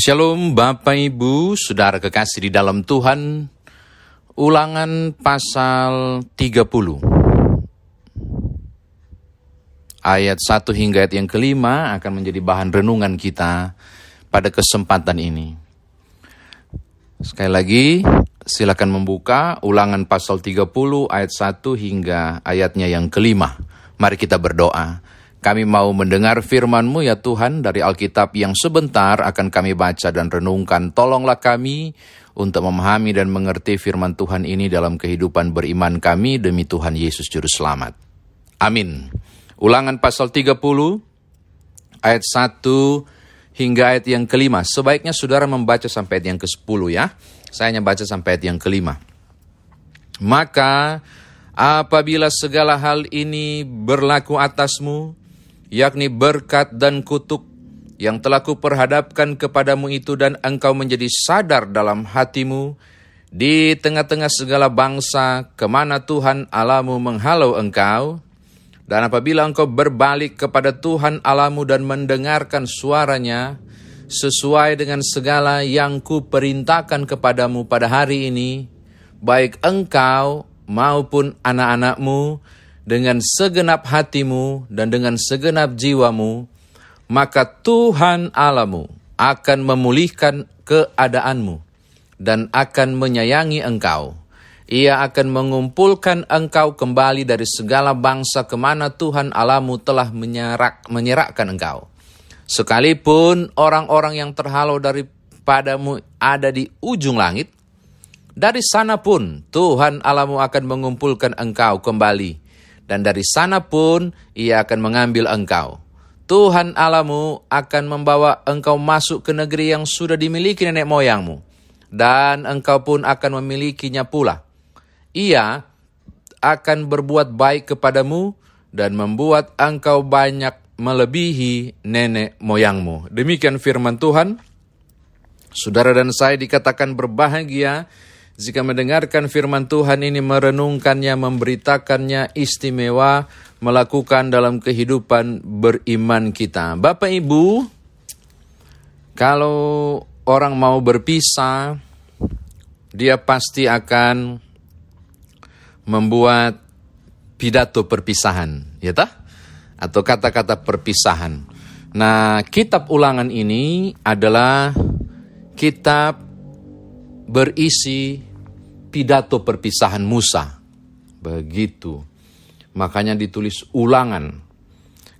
Shalom Bapak Ibu, Saudara kekasih di dalam Tuhan. Ulangan pasal 30. Ayat 1 hingga ayat yang kelima akan menjadi bahan renungan kita pada kesempatan ini. Sekali lagi, silakan membuka ulangan pasal 30 ayat 1 hingga ayatnya yang kelima. Mari kita berdoa. Kami mau mendengar firman-Mu ya Tuhan dari Alkitab yang sebentar akan kami baca dan renungkan. Tolonglah kami untuk memahami dan mengerti firman Tuhan ini dalam kehidupan beriman kami demi Tuhan Yesus Juru Selamat. Amin. Ulangan pasal 30 ayat 1 hingga ayat yang kelima. Sebaiknya saudara membaca sampai ayat yang ke-10 ya. Saya hanya baca sampai ayat yang kelima. Maka apabila segala hal ini berlaku atasmu, yakni berkat dan kutuk yang telah kuperhadapkan kepadamu itu dan engkau menjadi sadar dalam hatimu di tengah-tengah segala bangsa ke mana Tuhan Alamu menghalau engkau. Dan apabila engkau berbalik kepada Tuhan Alamu dan mendengarkan suaranya sesuai dengan segala yang kuperintahkan kepadamu pada hari ini baik engkau maupun anak-anakmu dengan segenap hatimu dan dengan segenap jiwamu, maka Tuhan Alamu akan memulihkan keadaanmu dan akan menyayangi engkau. Ia akan mengumpulkan engkau kembali dari segala bangsa ke mana Tuhan Alamu telah menyerak, menyerahkan engkau. Sekalipun orang-orang yang terhalau daripadamu ada di ujung langit, dari sana pun Tuhan Alamu akan mengumpulkan engkau kembali dan dari sana pun ia akan mengambil engkau. Tuhan Alamu akan membawa engkau masuk ke negeri yang sudah dimiliki nenek moyangmu, dan engkau pun akan memilikinya pula. Ia akan berbuat baik kepadamu dan membuat engkau banyak melebihi nenek moyangmu. Demikian firman Tuhan. Saudara dan saya dikatakan berbahagia jika mendengarkan firman Tuhan ini merenungkannya, memberitakannya istimewa, melakukan dalam kehidupan beriman kita. Bapak Ibu, kalau orang mau berpisah, dia pasti akan membuat pidato perpisahan, ya tak? Atau kata-kata perpisahan. Nah, kitab ulangan ini adalah kitab berisi pidato perpisahan Musa. Begitu. Makanya ditulis ulangan.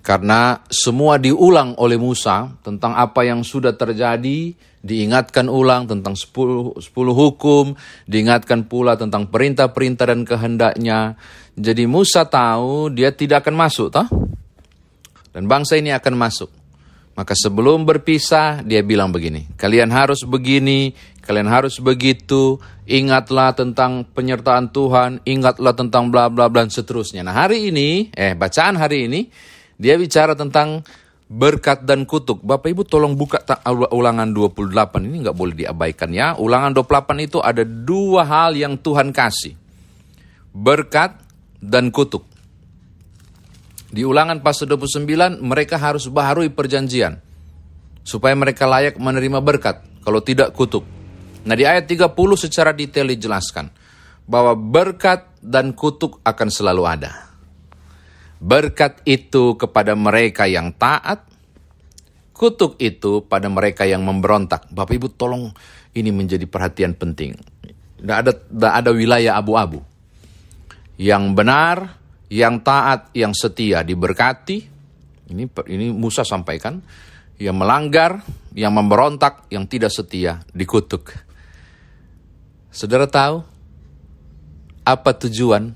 Karena semua diulang oleh Musa tentang apa yang sudah terjadi, diingatkan ulang tentang 10, 10 hukum, diingatkan pula tentang perintah-perintah dan kehendaknya. Jadi Musa tahu dia tidak akan masuk, toh? Dan bangsa ini akan masuk. Maka sebelum berpisah, dia bilang begini, kalian harus begini, kalian harus begitu, ingatlah tentang penyertaan Tuhan, ingatlah tentang bla bla bla dan seterusnya. Nah hari ini, eh bacaan hari ini, dia bicara tentang berkat dan kutuk. Bapak Ibu tolong buka ulangan 28, ini nggak boleh diabaikan ya. Ulangan 28 itu ada dua hal yang Tuhan kasih. Berkat dan kutuk. Di ulangan pasal 29, mereka harus baharui perjanjian. Supaya mereka layak menerima berkat, kalau tidak kutuk. Nah di ayat 30 secara detail dijelaskan. Bahwa berkat dan kutuk akan selalu ada. Berkat itu kepada mereka yang taat, kutuk itu pada mereka yang memberontak. Bapak Ibu tolong ini menjadi perhatian penting. Tidak ada, tidak ada wilayah abu-abu. Yang benar yang taat, yang setia diberkati. Ini ini Musa sampaikan, yang melanggar, yang memberontak, yang tidak setia dikutuk. Saudara tahu apa tujuan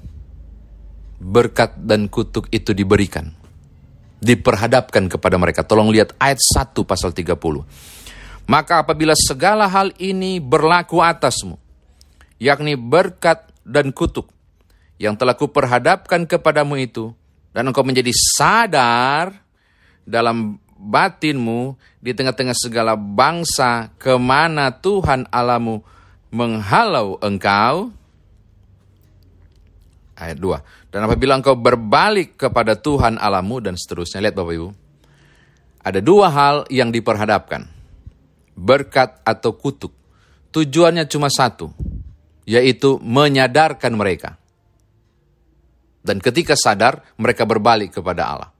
berkat dan kutuk itu diberikan? Diperhadapkan kepada mereka. Tolong lihat ayat 1 pasal 30. Maka apabila segala hal ini berlaku atasmu, yakni berkat dan kutuk, yang telah kuperhadapkan kepadamu itu, dan engkau menjadi sadar dalam batinmu di tengah-tengah segala bangsa ke mana Tuhan alamu menghalau engkau. Ayat 2. Dan apabila engkau berbalik kepada Tuhan alamu dan seterusnya. Lihat Bapak Ibu. Ada dua hal yang diperhadapkan. berkat atau kutuk. Tujuannya cuma satu, yaitu menyadarkan mereka. Dan ketika sadar, mereka berbalik kepada Allah.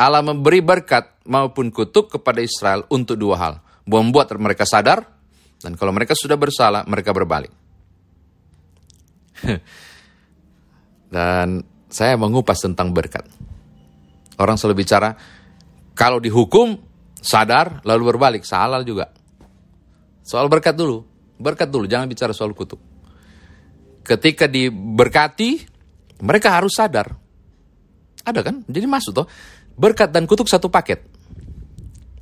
Allah memberi berkat maupun kutuk kepada Israel untuk dua hal. Membuat mereka sadar, dan kalau mereka sudah bersalah, mereka berbalik. dan saya mengupas tentang berkat. Orang selalu bicara, kalau dihukum, sadar, lalu berbalik. Salah juga. Soal berkat dulu. Berkat dulu, jangan bicara soal kutuk. Ketika diberkati, mereka harus sadar. Ada kan? Jadi masuk toh. Berkat dan kutuk satu paket.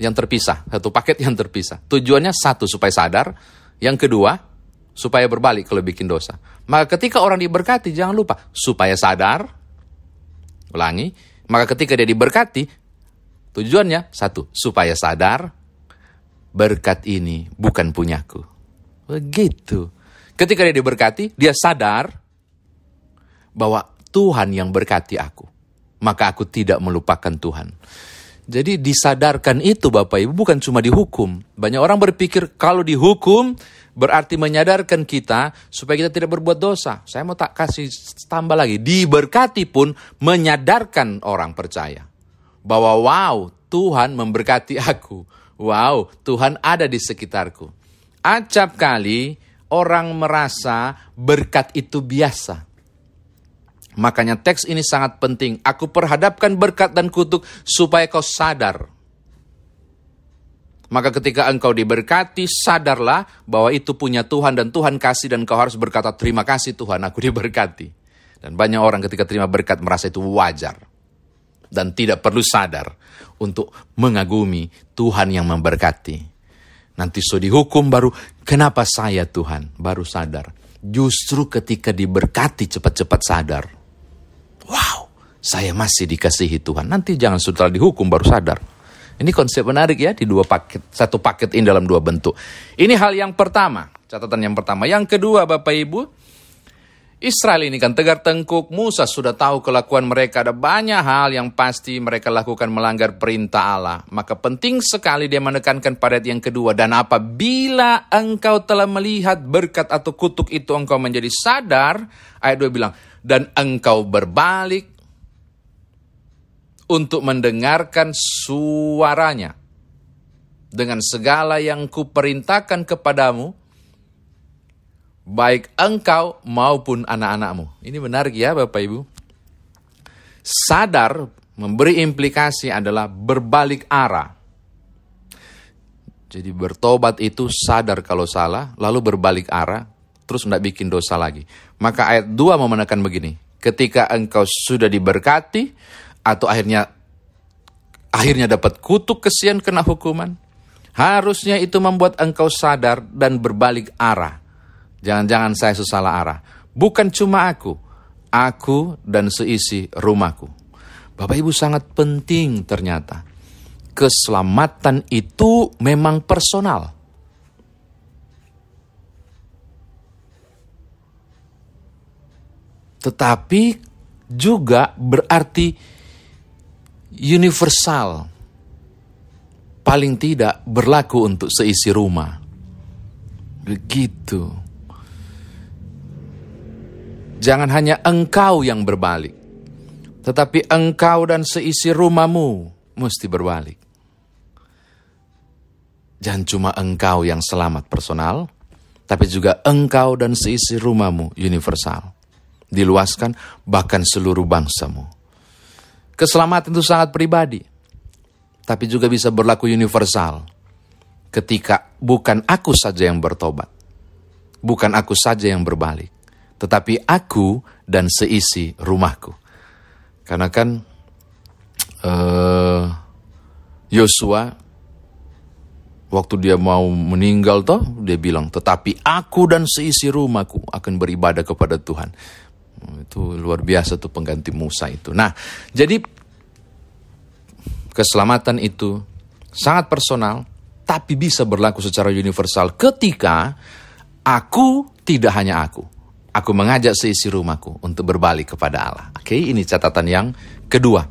Yang terpisah. Satu paket yang terpisah. Tujuannya satu, supaya sadar. Yang kedua, supaya berbalik kalau bikin dosa. Maka ketika orang diberkati, jangan lupa. Supaya sadar. Ulangi. Maka ketika dia diberkati, tujuannya satu, supaya sadar berkat ini bukan punyaku. Begitu. Ketika dia diberkati, dia sadar bahwa Tuhan yang berkati aku. Maka aku tidak melupakan Tuhan. Jadi disadarkan itu Bapak Ibu bukan cuma dihukum. Banyak orang berpikir kalau dihukum berarti menyadarkan kita supaya kita tidak berbuat dosa. Saya mau tak kasih tambah lagi. Diberkati pun menyadarkan orang percaya. Bahwa wow Tuhan memberkati aku Wow, Tuhan ada di sekitarku. Acap kali orang merasa berkat itu biasa. Makanya teks ini sangat penting. Aku perhadapkan berkat dan kutuk supaya kau sadar. Maka ketika engkau diberkati, sadarlah bahwa itu punya Tuhan dan Tuhan kasih dan kau harus berkata terima kasih Tuhan aku diberkati. Dan banyak orang ketika terima berkat merasa itu wajar dan tidak perlu sadar untuk mengagumi Tuhan yang memberkati. Nanti so dihukum baru, kenapa saya Tuhan? Baru sadar. Justru ketika diberkati cepat-cepat sadar. Wow, saya masih dikasihi Tuhan. Nanti jangan setelah dihukum baru sadar. Ini konsep menarik ya di dua paket, satu paket ini dalam dua bentuk. Ini hal yang pertama, catatan yang pertama. Yang kedua Bapak Ibu, Israel ini kan tegar tengkuk, Musa sudah tahu kelakuan mereka, ada banyak hal yang pasti mereka lakukan melanggar perintah Allah. Maka penting sekali dia menekankan pada yang kedua, dan apabila engkau telah melihat berkat atau kutuk itu engkau menjadi sadar, ayat 2 bilang, dan engkau berbalik untuk mendengarkan suaranya dengan segala yang kuperintahkan kepadamu, baik engkau maupun anak-anakmu. Ini menarik ya Bapak Ibu. Sadar memberi implikasi adalah berbalik arah. Jadi bertobat itu sadar kalau salah, lalu berbalik arah, terus tidak bikin dosa lagi. Maka ayat 2 mau menekan begini, ketika engkau sudah diberkati, atau akhirnya akhirnya dapat kutuk kesian kena hukuman, harusnya itu membuat engkau sadar dan berbalik arah Jangan-jangan saya sesalah arah. Bukan cuma aku, aku dan seisi rumahku. Bapak Ibu sangat penting ternyata. Keselamatan itu memang personal. Tetapi juga berarti universal. Paling tidak berlaku untuk seisi rumah. Begitu. Jangan hanya engkau yang berbalik, tetapi engkau dan seisi rumahmu mesti berbalik. Jangan cuma engkau yang selamat personal, tapi juga engkau dan seisi rumahmu universal. Diluaskan bahkan seluruh bangsamu. Keselamatan itu sangat pribadi, tapi juga bisa berlaku universal. Ketika bukan aku saja yang bertobat, bukan aku saja yang berbalik, tetapi aku dan seisi rumahku. Karena kan uh, Yosua waktu dia mau meninggal toh dia bilang tetapi aku dan seisi rumahku akan beribadah kepada Tuhan. Itu luar biasa tuh pengganti Musa itu. Nah, jadi keselamatan itu sangat personal tapi bisa berlaku secara universal ketika aku tidak hanya aku, Aku mengajak seisi rumahku untuk berbalik kepada Allah. Oke, ini catatan yang kedua.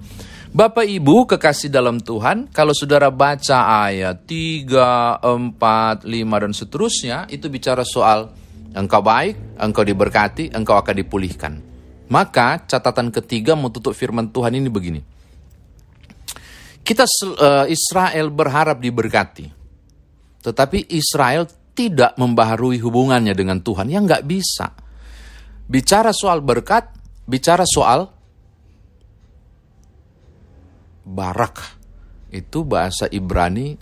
Bapak Ibu kekasih dalam Tuhan, kalau saudara baca ayat 3, 4, 5 dan seterusnya, itu bicara soal engkau baik, engkau diberkati, engkau akan dipulihkan. Maka catatan ketiga mau tutup firman Tuhan ini begini. Kita uh, Israel berharap diberkati. Tetapi Israel tidak membaharui hubungannya dengan Tuhan. yang nggak bisa. Bicara soal berkat, bicara soal barak. Itu bahasa Ibrani,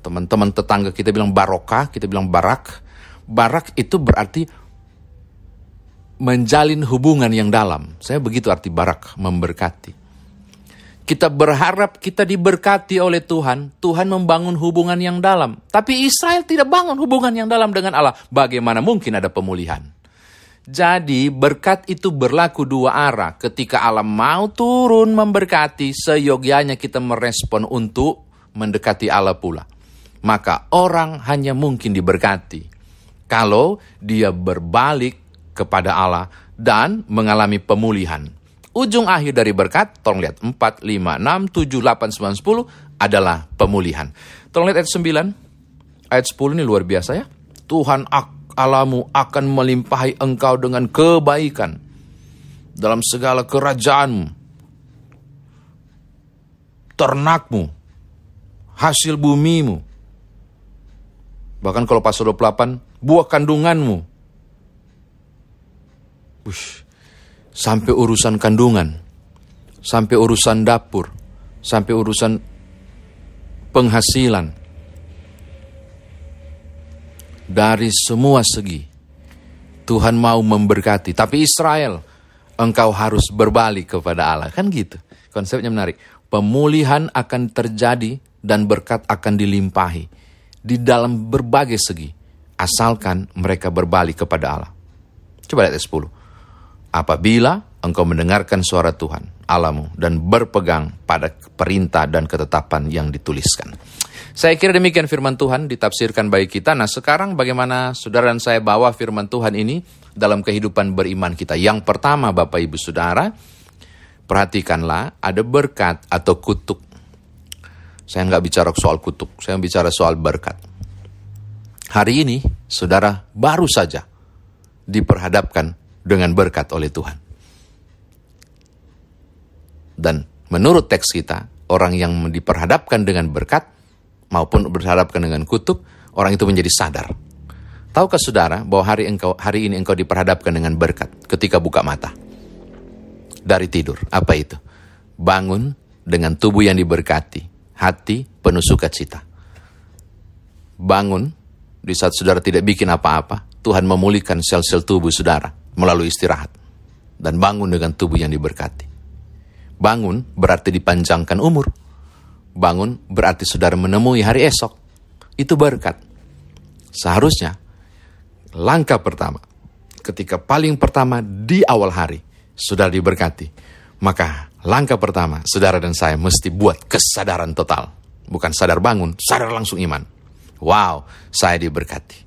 teman-teman tetangga kita bilang barokah, kita bilang barak. Barak itu berarti menjalin hubungan yang dalam. Saya begitu arti barak, memberkati. Kita berharap kita diberkati oleh Tuhan. Tuhan membangun hubungan yang dalam. Tapi Israel tidak bangun hubungan yang dalam dengan Allah. Bagaimana mungkin ada pemulihan? Jadi berkat itu berlaku dua arah. Ketika Allah mau turun memberkati, seyogianya kita merespon untuk mendekati Allah pula. Maka orang hanya mungkin diberkati kalau dia berbalik kepada Allah dan mengalami pemulihan. Ujung akhir dari berkat, tolong lihat, 4, 5, 6, 7, 8, 9, 10 adalah pemulihan. Tolong lihat ayat 9. Ayat 10 ini luar biasa ya. Tuhan alamu akan melimpahi engkau dengan kebaikan dalam segala kerajaanmu, ternakmu, hasil bumimu. Bahkan kalau pasal 28, buah kandunganmu. Ush, sampai urusan kandungan, sampai urusan dapur, sampai urusan penghasilan. Dari semua segi, Tuhan mau memberkati. Tapi Israel, engkau harus berbalik kepada Allah. Kan gitu. Konsepnya menarik. Pemulihan akan terjadi dan berkat akan dilimpahi. Di dalam berbagai segi. Asalkan mereka berbalik kepada Allah. Coba lihat 10 apabila engkau mendengarkan suara Tuhan alamu dan berpegang pada perintah dan ketetapan yang dituliskan. Saya kira demikian firman Tuhan ditafsirkan bagi kita. Nah sekarang bagaimana saudara dan saya bawa firman Tuhan ini dalam kehidupan beriman kita. Yang pertama Bapak Ibu Saudara, perhatikanlah ada berkat atau kutuk. Saya nggak bicara soal kutuk, saya bicara soal berkat. Hari ini saudara baru saja diperhadapkan dengan berkat oleh Tuhan. Dan menurut teks kita, orang yang diperhadapkan dengan berkat maupun berhadapkan dengan kutuk, orang itu menjadi sadar. Tahukah saudara bahwa hari engkau hari ini engkau diperhadapkan dengan berkat ketika buka mata dari tidur? Apa itu? Bangun dengan tubuh yang diberkati, hati penuh sukacita. Bangun di saat saudara tidak bikin apa-apa, Tuhan memulihkan sel-sel tubuh saudara melalui istirahat dan bangun dengan tubuh yang diberkati. Bangun berarti dipanjangkan umur. Bangun berarti saudara menemui hari esok. Itu berkat. Seharusnya langkah pertama, ketika paling pertama di awal hari, saudara diberkati. Maka langkah pertama, saudara dan saya mesti buat kesadaran total. Bukan sadar bangun, sadar langsung iman. Wow, saya diberkati.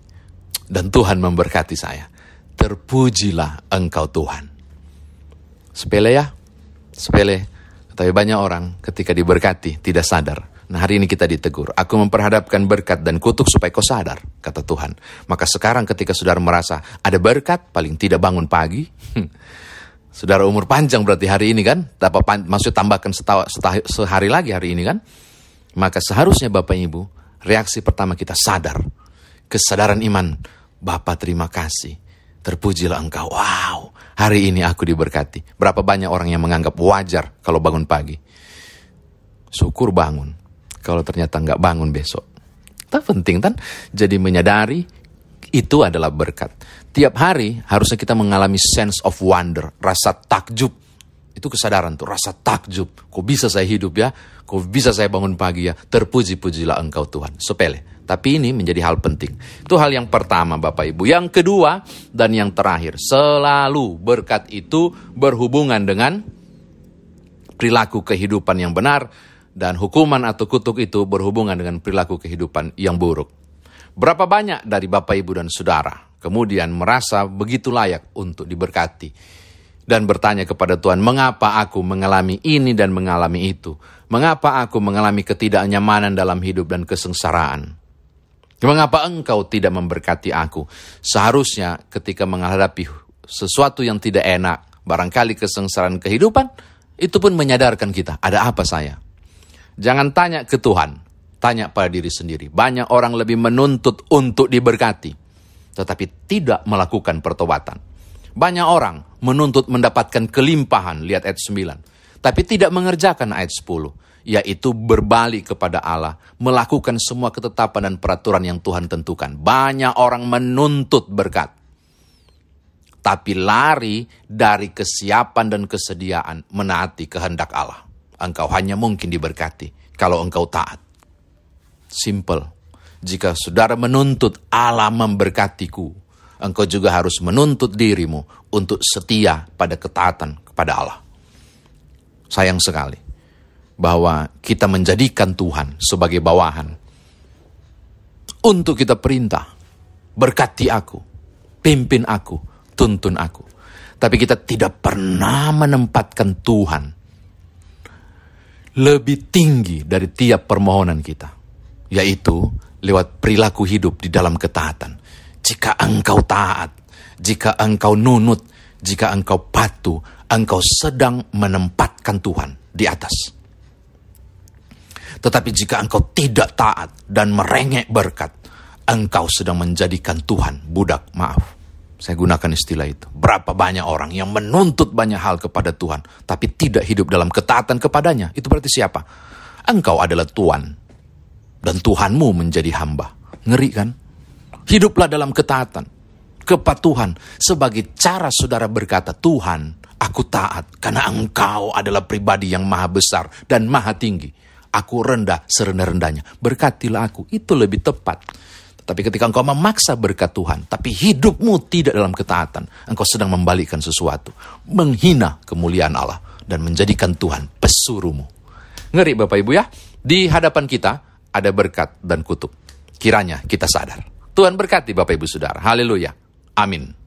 Dan Tuhan memberkati saya terpujilah engkau Tuhan. Sepele ya, sepele. Tapi banyak orang ketika diberkati tidak sadar. Nah hari ini kita ditegur. Aku memperhadapkan berkat dan kutuk supaya kau sadar, kata Tuhan. Maka sekarang ketika saudara merasa ada berkat, paling tidak bangun pagi. saudara umur panjang berarti hari ini kan? Dapat maksud tambahkan setawa, setah, sehari lagi hari ini kan? Maka seharusnya Bapak Ibu, reaksi pertama kita sadar. Kesadaran iman. Bapak terima kasih Terpujilah engkau. Wow, hari ini aku diberkati. Berapa banyak orang yang menganggap wajar kalau bangun pagi. Syukur bangun. Kalau ternyata nggak bangun besok. Tak penting kan? Jadi menyadari itu adalah berkat. Tiap hari harusnya kita mengalami sense of wonder, rasa takjub. Itu kesadaran tuh, rasa takjub. Kok bisa saya hidup ya? Kok bisa saya bangun pagi ya? Terpuji-pujilah engkau Tuhan. Sepele. Tapi ini menjadi hal penting. Itu hal yang pertama Bapak Ibu. Yang kedua dan yang terakhir, selalu berkat itu berhubungan dengan perilaku kehidupan yang benar dan hukuman atau kutuk itu berhubungan dengan perilaku kehidupan yang buruk. Berapa banyak dari Bapak Ibu dan Saudara kemudian merasa begitu layak untuk diberkati, dan bertanya kepada Tuhan, "Mengapa aku mengalami ini dan mengalami itu? Mengapa aku mengalami ketidaknyamanan dalam hidup dan kesengsaraan? Mengapa engkau tidak memberkati aku?" Seharusnya ketika menghadapi sesuatu yang tidak enak, barangkali kesengsaraan kehidupan, itu pun menyadarkan kita, ada apa saya? Jangan tanya ke Tuhan, tanya pada diri sendiri. Banyak orang lebih menuntut untuk diberkati, tetapi tidak melakukan pertobatan. Banyak orang menuntut mendapatkan kelimpahan, lihat ayat 9, tapi tidak mengerjakan ayat 10, yaitu berbalik kepada Allah, melakukan semua ketetapan dan peraturan yang Tuhan tentukan. Banyak orang menuntut berkat, tapi lari dari kesiapan dan kesediaan menaati kehendak Allah. Engkau hanya mungkin diberkati kalau engkau taat. Simple. Jika saudara menuntut Allah memberkatiku, engkau juga harus menuntut dirimu untuk setia pada ketaatan kepada Allah. Sayang sekali bahwa kita menjadikan Tuhan sebagai bawahan untuk kita perintah, berkati aku, pimpin aku, tuntun aku. Tapi kita tidak pernah menempatkan Tuhan lebih tinggi dari tiap permohonan kita, yaitu lewat perilaku hidup di dalam ketaatan. Jika engkau taat, jika engkau nunut, jika engkau patuh, engkau sedang menempatkan Tuhan di atas. Tetapi jika engkau tidak taat dan merengek berkat, engkau sedang menjadikan Tuhan budak maaf. Saya gunakan istilah itu. Berapa banyak orang yang menuntut banyak hal kepada Tuhan, tapi tidak hidup dalam ketaatan kepadanya. Itu berarti siapa? Engkau adalah Tuhan, dan Tuhanmu menjadi hamba. Ngeri kan? Hiduplah dalam ketaatan, kepatuhan, sebagai cara saudara berkata, Tuhan, aku taat, karena engkau adalah pribadi yang maha besar dan maha tinggi. Aku rendah serendah-rendahnya. Berkatilah aku. Itu lebih tepat. Tapi ketika engkau memaksa berkat Tuhan, tapi hidupmu tidak dalam ketaatan, engkau sedang membalikkan sesuatu, menghina kemuliaan Allah, dan menjadikan Tuhan pesuruhmu. Ngeri Bapak Ibu ya, di hadapan kita ada berkat dan kutuk. Kiranya kita sadar. Tuhan berkati Bapak Ibu Saudara. Haleluya. Amin.